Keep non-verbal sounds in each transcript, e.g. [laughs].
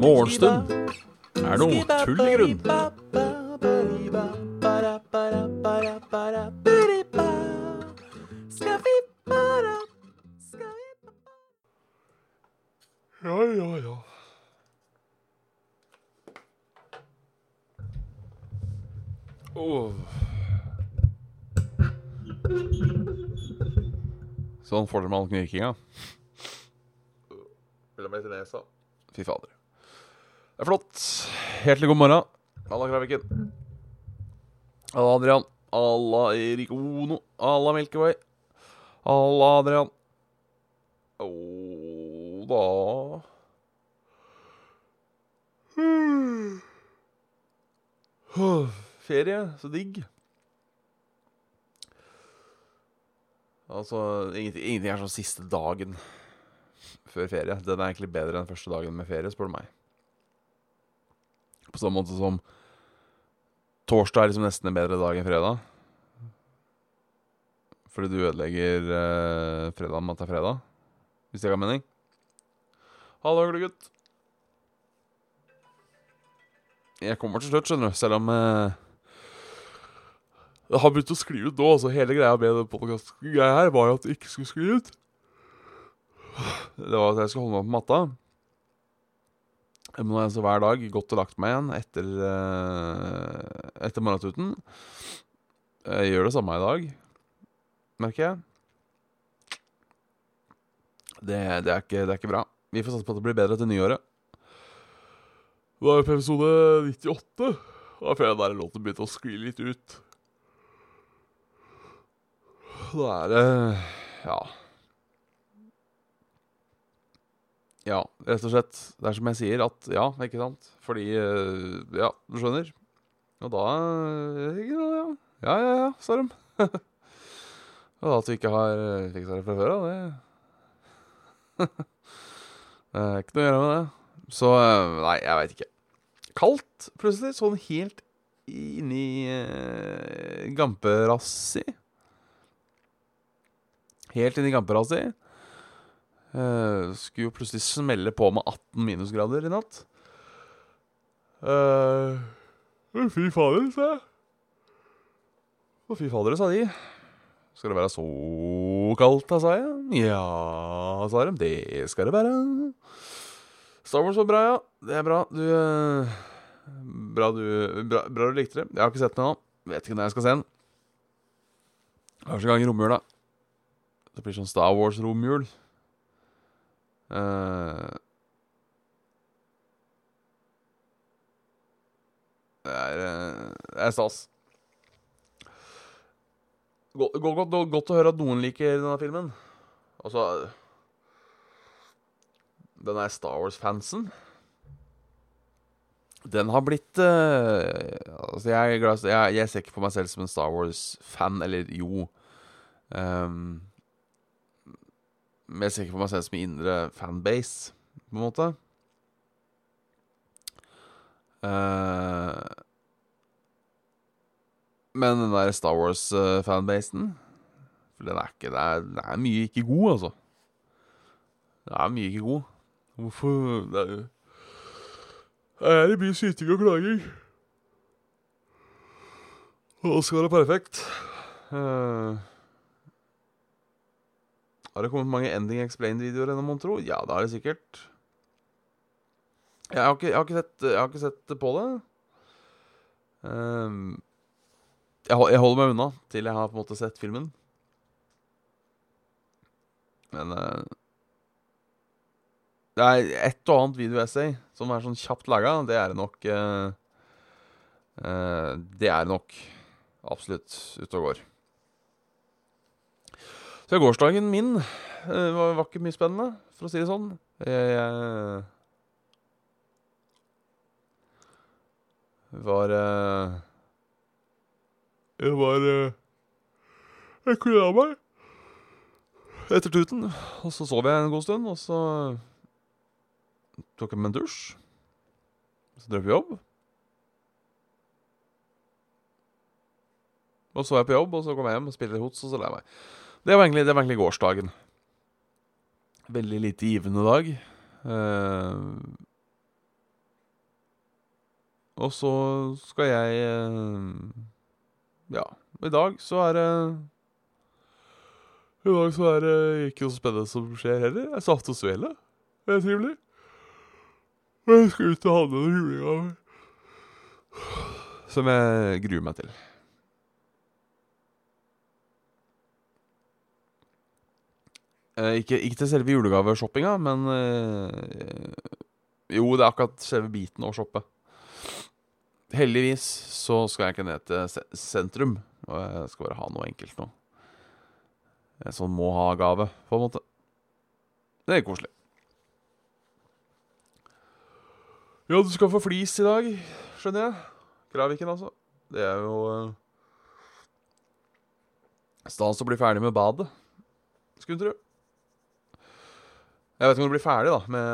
Morgenstund er noe tull i grunn. Sånn får det med all knirkinga. Fy fader. Det er flott. Hjertelig god morgen. Alla Kraviken. Alla Adrian. Alla Erik Ono. Alla Melkevei. Alla Adrian. Å da Åh, Ferie, så digg. Altså, ingenting, ingenting er sånn siste dagen før ferie. Den er egentlig bedre enn første dagen med ferie, spør du meg. På samme måte som torsdag er liksom nesten en bedre dag enn fredag. Fordi du ødelegger eh, fredag med at det er fredag. Hvis det ga mening. Hallo, gutt. Jeg kommer til slutt, skjønner du. Selv om eh, det har begynt å skli ut nå. altså Hele greia med den podkast-greia her var jo at det ikke skulle skli ut. Det var at jeg skulle holde meg på matta. Men nå har jeg så hver dag gått og lagt meg igjen etter, eh, etter morgentuten. Jeg gjør det samme i dag, merker jeg. Det, det, er ikke, det er ikke bra. Vi får satse på at det blir bedre til nyåret. Da er vi på episode 98. Da føler jeg der låten begynte å skli litt ut. Da er det Ja. Ja, rett og slett. Det er som jeg sier, at ja, ikke sant? Fordi eh, Ja, du skjønner. Og da eh, Ja, ja, ja, ja sa [laughs] de. Og at vi ikke har eh, fiksa det fra før av, det [laughs] Det er ikke noe å gjøre med det. Så Nei, jeg veit ikke. Kaldt, plutselig. Sånn helt inni eh, Gamperassi. Helt inni Gamperassi. Uh, skulle jo plutselig smelle på med 18 minusgrader i natt. Uh, fy fader, sa jeg. Å, fy fader, sa de. Skal det være så kaldt, da, sa jeg. Ja, sa de. Det skal det være. Star Wars var bra, ja. Det er bra. Du uh, bra, du bra, bra du likte det. Jeg har ikke sett den ennå. Vet ikke når jeg skal se den. Kanskje en gang i romjula. Det blir sånn Star Wars-romjul. Uh, det er, uh, det er stas. Godt, godt, godt, å høre at noen liker denne filmen. Altså Den er Star Wars-fansen. Den har blitt uh, Altså, jeg, jeg, jeg ser ikke på meg selv som en Star Wars-fan, eller jo. Um, men sikker på meg selv som indre fanbase, på en måte. Uh, men den der Star Wars-fanbasen For den er ikke det er, det er mye ikke god, altså. Det er mye ikke god. Hvorfor Det er jo Det er mye syting og klaging. Og så skal det perfekt. Uh, har det kommet mange Ending Explained-videoer ennå, mon tro? Ja, det har det sikkert. Jeg har ikke, jeg har sett, jeg har ikke sett på det. Um, jeg, holder meg unna til jeg har på en måte sett filmen. Men uh, Det er et og annet videoessay som er sånn kjapt laga. Det er nok uh, uh, Det er nok absolutt ute og går. Så gårsdagen min uh, var, var, ikke mye spennende, for å si det sånn. Jeg, jeg var uh, Jeg var uh, Jeg kledde av meg etter tuten. Og så sov jeg en god stund, og så tok jeg meg en dusj. Så drev på jobb. Og så var jeg på jobb, og så kom jeg hjem og spilte hots, og så la jeg meg. Det var egentlig, det var egentlig gårsdagen. Veldig lite givende dag. Eh, og så skal jeg eh, Ja, i dag så er det I dag så er det ikke noe spennende som skjer heller. Jeg satt og svele. Det er trivelig. Jeg skal ut og handle noen julegaver. Som jeg gruer meg til. Ikke, ikke til selve julegaveshoppinga, men eh, Jo, det er akkurat selve biten å shoppe. Heldigvis så skal jeg ikke ned til sentrum, og jeg skal bare ha noe enkelt nå. En sånn må-ha-gave, på en måte. Det er koselig. Ja, du skal få flis i dag, skjønner jeg. Kraviken, altså. Det er jo uh, stas å bli ferdig med badet, skulle du tro. Jeg vet ikke om du blir ferdig, da, med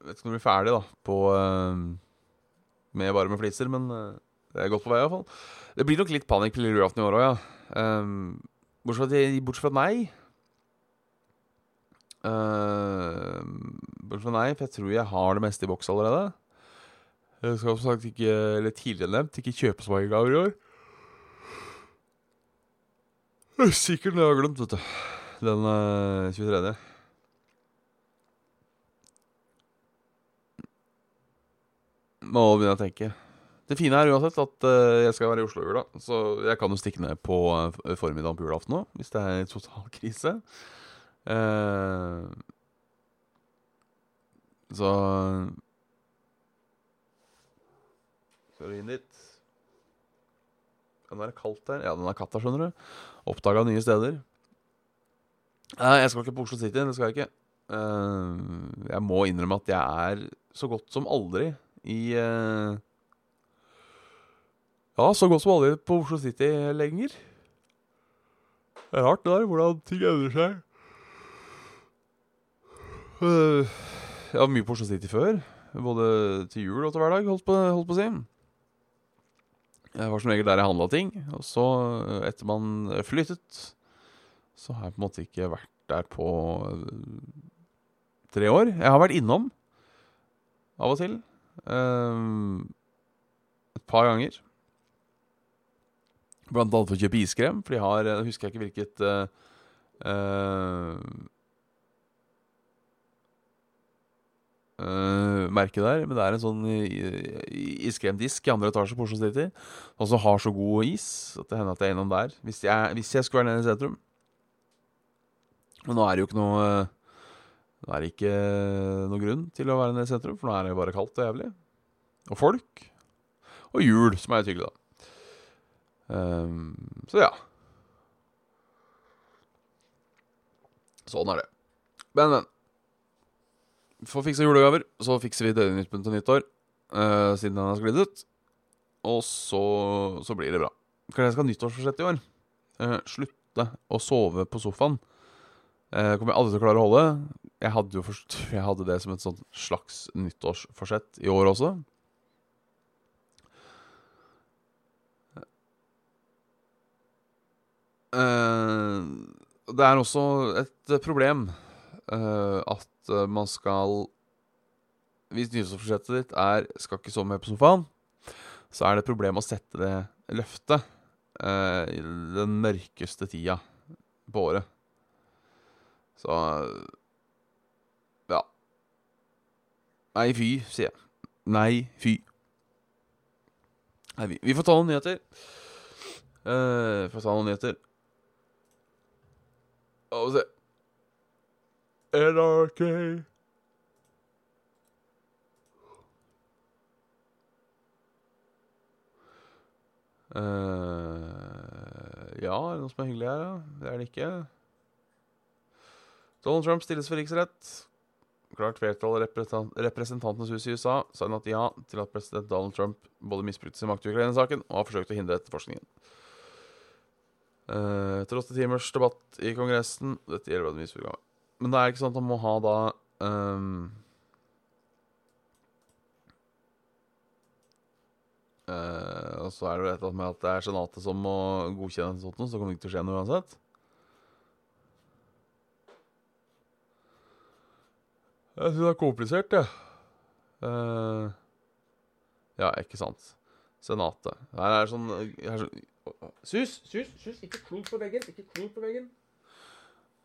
Jeg vet ikke om du blir ferdig, da, på uh, Med bare med fliser, men uh, det er godt på vei, iallfall. Det blir nok litt panikk på lille julaften i år òg, ja. Um, bortsett, fra, bortsett fra meg. Uh, bortsett fra nei, for jeg tror jeg har det meste i boks allerede. Jeg skal som sagt ikke, eller tidligere nevnt, ikke kjøpe så mange gaver i år. Er sikkert noe jeg har glemt, vet du. Den uh, 23. Må begynne å tenke. Det fine er uansett at uh, jeg skal være i Oslo i jula, så jeg kan jo stikke ned på uh, formiddagen på julaften òg, hvis det er total [laughs] krise. Uh, så Skal du inn dit? Kan være kaldt her. Ja, den er katt her, skjønner du. Oppdaga nye steder. Jeg skal ikke på Oslo City. Det skal jeg ikke. jeg må innrømme at jeg er så godt som aldri i Ja, så godt som aldri på Oslo City lenger. Det er rart det der, hvordan ting endrer seg. jeg var mye på Oslo City før. Både til jul og til hverdag, holdt på, holdt på å si. Jeg var som regel der jeg handla ting. Og så, etter man flyttet, så har jeg på en måte ikke vært der på tre år. Jeg har vært innom av og til. Um, et par ganger. Blant annet for å kjøpe iskrem, for de har Jeg husker ikke hvilket uh, uh, uh, merke der. Men det er en sånn iskremdisk i andre etasje på Oslo City. Som har så god is at det hender at jeg er innom der. Hvis jeg, hvis jeg skulle være nede i sentrum. Men nå er det jo ikke noe Nå er det ikke noe grunn til å være nede i sentrum, for nå er det bare kaldt og jævlig. Og folk. Og jul, som er litt hyggelig, da. Um, så ja. Sånn er det. Men, men å fikse julegaver. Så fikser vi døgnrytmen til nyttår, uh, siden den har sklidd ut. Og så, så, blir det bra. Kanskje jeg skal ha nyttårsforsett i år. Uh, slutte å sove på sofaen. Uh, kommer jeg aldri til å klare å holde. Jeg hadde jo forst [laughs] jeg hadde det som et sånt slags nyttårsforsett i år også. Uh, det er også et problem uh, at man skal Hvis nyttårsforsettet ditt er 'skal ikke sove mer på sofaen', så er det et problem å sette det løftet uh, i den mørkeste tida på året. Så ja. Nei, fy, sier jeg. Nei, fy. Nei, vi, vi får ta noen nyheter. Uh, får ta noen nyheter. La vi se NRK. Uh, ja, er det noe som er hyggelig her, da? Det er det ikke. Donald Trump stilles for riksrett. Klart flertall i Representantenes hus i USA sa natt ja til at president Donald Trump både misbrukte sin makt i Ukraina-saken og har forsøkt å hindre etterforskningen. Uh, etter åtte timers debatt i Kongressen Dette gjelder av men det er ikke sånn at han må ha da um, uh, Og så er det jo et eller annet med at det er Senatet som må godkjenne sånt så kommer det ikke til å skje noe uansett. Jeg syns det er komplisert, jeg. Eh, ja, ikke sant. Senatet. Her er sånn, her er sånn Sus! Sus! sus, Ikke klunk på veggen! Ikke klunk på veggen!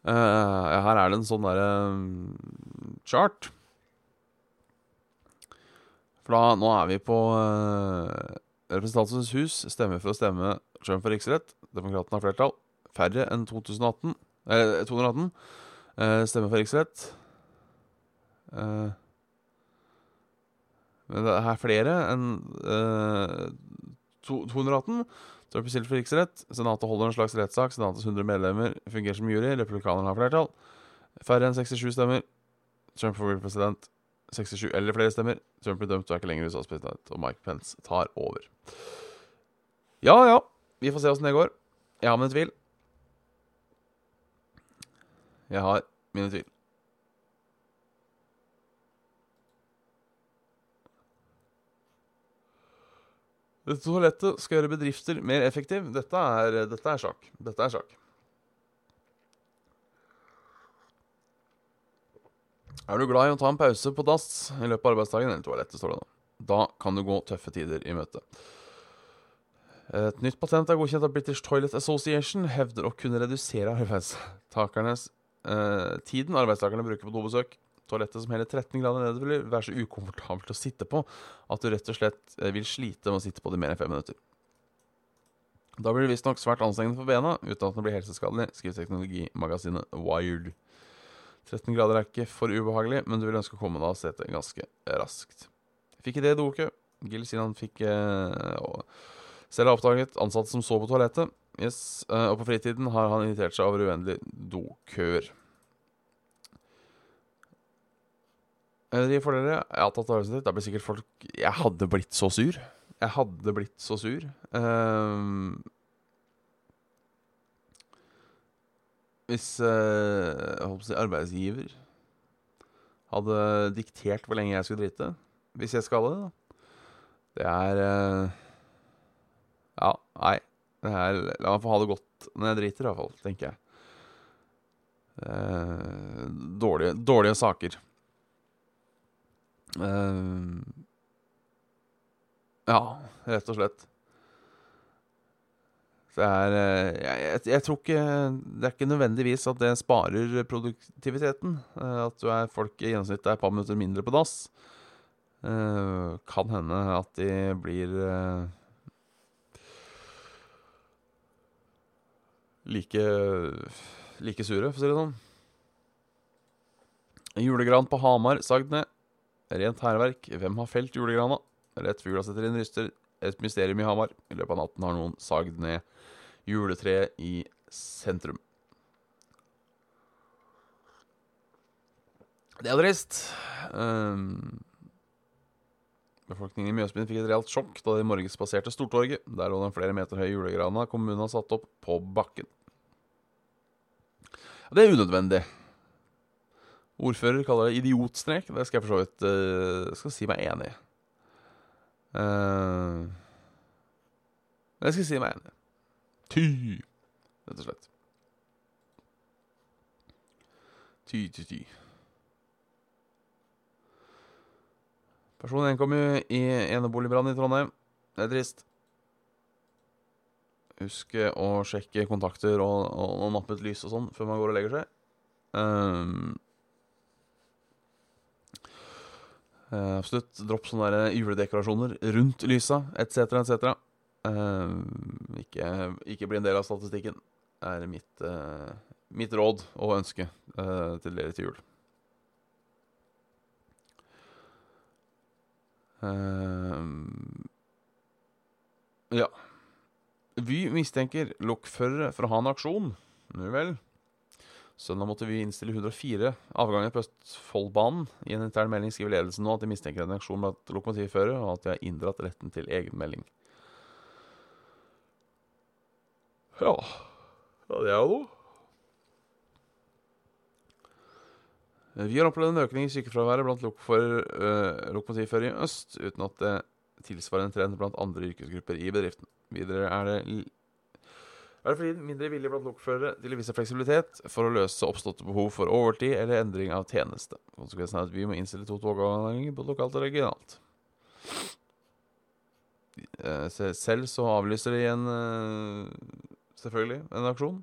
Uh, ja, her er det en sånn derre um, chart. For da, nå er vi på uh, Representantenes hus stemmer for å stemme Trump for riksrett. Demokratene har flertall. Færre enn 2018. Eh, 218. uh, stemmer for riksrett. Eh, men det er flere enn uh, 218. Trump er stilt for riksrett. Senatet holder en slags rettssak. Senatets 100 medlemmer fungerer som jury. Republikanerne har flertall. Færre enn 67 stemmer. Trump får bli president. 67 eller flere stemmer. Trump blir dømt og er ikke lenger USAs president, og Mike Pence tar over. Ja, ja. Vi får se åssen det går. Jeg har mine tvil. Jeg har mine tvil. Dette toalettet skal gjøre bedrifter mer effektiv. Dette er, dette er sjakk. Dette er sjakk. Er du glad i å ta en pause på dass i løpet av arbeidsdagen, eller toalettet, står det da. Da kan du gå tøffe tider i møte. Et nytt patent er godkjent av British Toilet Association, hevder å kunne redusere arbeidstakernes [laughs] eh, tiden arbeidstakerne bruker på dobesøk. Toalettet som hele 13 grader nede vil være så ukomfortabelt å sitte på at du rett og slett eh, vil slite med å sitte på det mer enn fem minutter. Da blir det visstnok svært anstrengende for bena, uten at det blir helseskadelig, skriver teknologimagasinet Wired. 13 grader er ikke for ubehagelig, men du vil ønske å komme deg av setet ganske raskt. Fikk idé i dokø. Gill sier han fikk eh, selv har oppdaget ansatte som så på toalettet. Yes, eh, Og på fritiden har han irritert seg over uendelige dokøer. Rederiet for dere, jeg har tatt arbeidstid. Da blir sikkert folk Jeg hadde blitt så sur. Jeg hadde blitt så sur. Um, hvis uh, si arbeidsgiver hadde diktert hvor lenge jeg skulle drite, hvis jeg skal det, da. Det er uh, Ja, nei. Er, la meg få ha det godt når jeg driter, i hvert fall, tenker jeg. Uh, dårlige, dårlige saker. Eh, ja, rett og slett. Det er eh, jeg, jeg, jeg tror ikke Det er ikke nødvendigvis at det sparer produktiviteten. eh, At du er folk i gjennomsnitt er et par minutter mindre på dass. Uh, Kan hende at de blir uh, like like sure, for å si det sånn. Julegran på Hamar sagd ned. Rent hærverk. Hvem har felt julegrana? Rett fugla setter inn ryster. Et mysterium i Hamar. I løpet av natten har noen sagd ned juletreet i sentrum. Det er trist. Um, befolkningen i Mjøsbyen fikk et realt sjokk da de passerte Stortorget. Der lå den flere meter høye julegrana kommunen har satt opp på bakken. Det er unødvendig. Ordfører kaller det idiotstrek. Det skal jeg for så vidt uh, skal si meg enig i. Uh, det skal jeg si meg enig i. Ty, rett og slett. Ty, ty, ty. Person 1 kom jo i eneboligbrann i Trondheim. Det er trist. Husk å sjekke kontakter og, og, og nappe ut lys og sånn før man går og legger seg. Um, eh, absolutt. Dropp sånne der juledekorasjoner rundt lysa, etc., etc. Uh, ikke, ikke bli en del av statistikken, er mitt, uh, mitt råd og ønske eh, til dere til jul. Ja. Vy mistenker lokførere for å ha en aksjon. Nu vel. Søndag måtte vi innstille 104 avganger på Østfoldbanen. I en intern melding skriver ledelsen nå at de mistenker en reaksjon blant lokomotivførere, og at de har inndratt retten til egenmelding. Ja Ja, det er jo noe. Vi har opplevd en økning i sykefraværet blant øh, lokomotivførere i øst, uten at det tilsvarende trend blant andre yrkesgrupper i bedriften. Videre er det er det fordi mindre vilje blant lokførere til å vise fleksibilitet for å løse oppståtte behov for overtid eller endring av tjeneste. Konsekvensen er at vi må innstille to togavganger både lokalt og regionalt. Eh, Selv så avlyser de en eh, selvfølgelig en aksjon.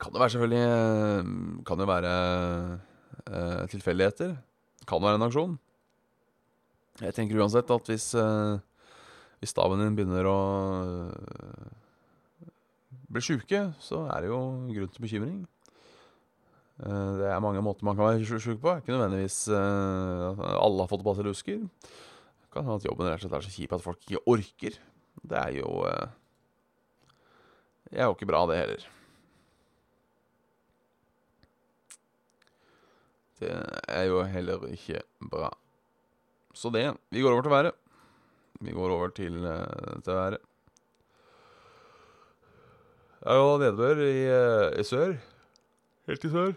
Kan det være selvfølgelig eh, Kan det være eh, tilfeldigheter? Kan være en aksjon. Jeg tenker uansett at hvis hvis staven din begynner å øh, bli sjuke, så er det jo grunn til bekymring. Eh, Det er mange måter man kan være sju- sjuk på. Ikke nødvendigvis eh, at alle har fått basillusker. Det kan hende at jobben rett og slett er så kjip at folk ikke orker. Det er jo Det er jo ikke bra, det heller. Det er jo heller ikke bra. Så det Vi går over til været. Vi går over til, til været. Det er jo nedbør i, eh, i sør. Helt i sør.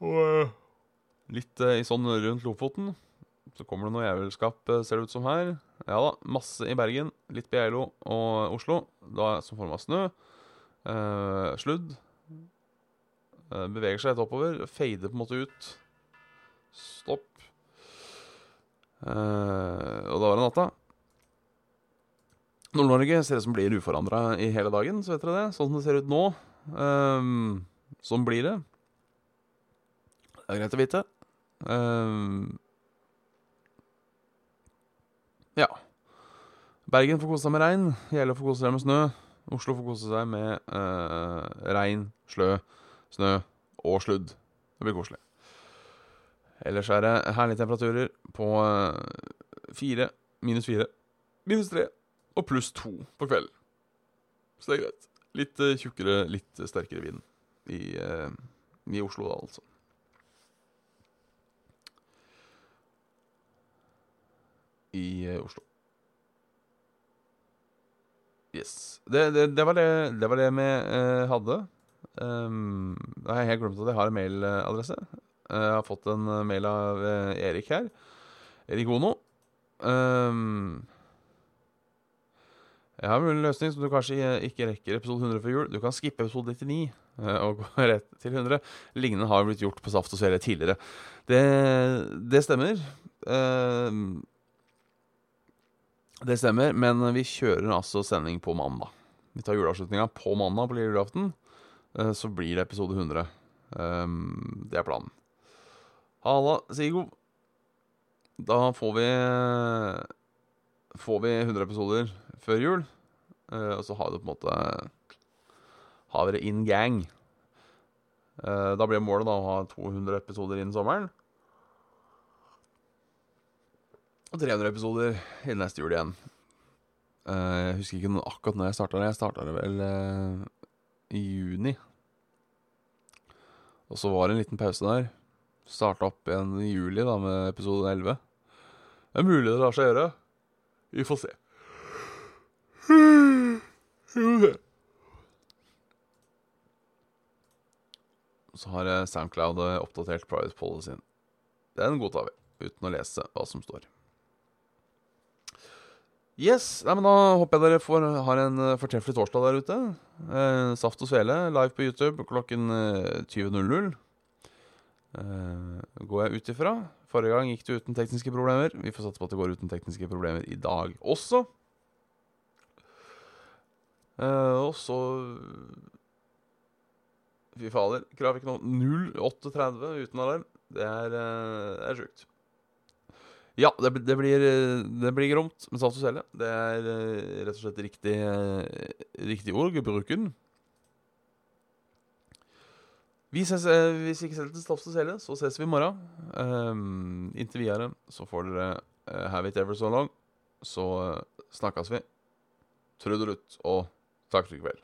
Og eh, litt eh, i sånn rundt Lofoten. Så kommer det noe jævelskap, ser det ut som her. Ja da, masse i Bergen. Litt på Geilo og Oslo. Da som form av snø. Eh, sludd. Eh, beveger seg litt oppover. Fader på en måte ut. Stopp. Eh, og da var det natta. Nord-Norge ser ut som blir uforandra i hele dagen, så vet dere det. Sånn som det ser ut nå. Um, sånn blir det. Det er greit å vite. Um, ja. Bergen får kose seg med regn. Gjelle får kose seg med snø. Oslo får kose seg med uh, regn, slø, snø og sludd. Det blir koselig. Ellers er det herlige temperaturer på eh, fire, minus fire, minus tre og pluss to på kvelden. Så det er greit. Litt eh, tjukkere, litt sterkere vind i, eh, i Oslo, da, altså. I Oslo. Yes. Det, det, det, var det, var det vi eh, hadde. Um, da har jeg helt glemt at jeg har en mailadresse. Eh, Jeg har fått en eh, mail av eh, Erik her. Erik Ono. Um, jeg har en løsning som du kanskje eh, ikke rekker episode 100 før jul. Du kan skippe episode 99 eh, og gå [laughs] rett til 100. Lignende har blitt gjort på Saft og Svele tidligere. Det, det stemmer. Um, det stemmer, men vi kjører altså sending på mandag. Vi tar juleavslutninga på mandag på lille julaften. Eh, Så blir det episode 100. Um, det er planen. Halla, Sigo. Da får vi Får vi 100 episoder før jul. Eh, og så har vi det på en måte Har vi det in gang. Eh, da blir målet da å ha 200 episoder innen sommeren. Og 300 episoder innen neste jul igjen. Eh, jeg husker ikke akkurat når jeg starta det. Jeg starta det vel i juni. Og så var det en liten pause der. Starta opp igjen i juli da med episode 11. Det er mulig det lar seg gjøre. Vi får se. Så har SoundCloud oppdatert private policyen. Den godtar vi, uten å lese hva som står. Yes, nei, men Da håper jeg dere får, har en eh, fortreffelig torsdag der ute. Eh, Saft og Svele live på YouTube klokken eh, 20.00. Eh, går jeg ut ifra. Forrige gang gikk det uten tekniske problemer. Vi får satse på at det går uten tekniske problemer i dag også. Eh, og så Fy fader. Krav ikke noe 0830 uten alarm. Det er, eh, er sjukt. Ja, det, det, blir, det blir gromt med saft og svele. Det er rett og slett riktig, riktig ord. Bruken. Vi ses, eh, hvis ikke selv til Saft hele, så ses vi i morgen. Um, inntil videre så får dere uh, have it ever so long. Så uh, snakkes vi. Trudelutt og takk for i kveld.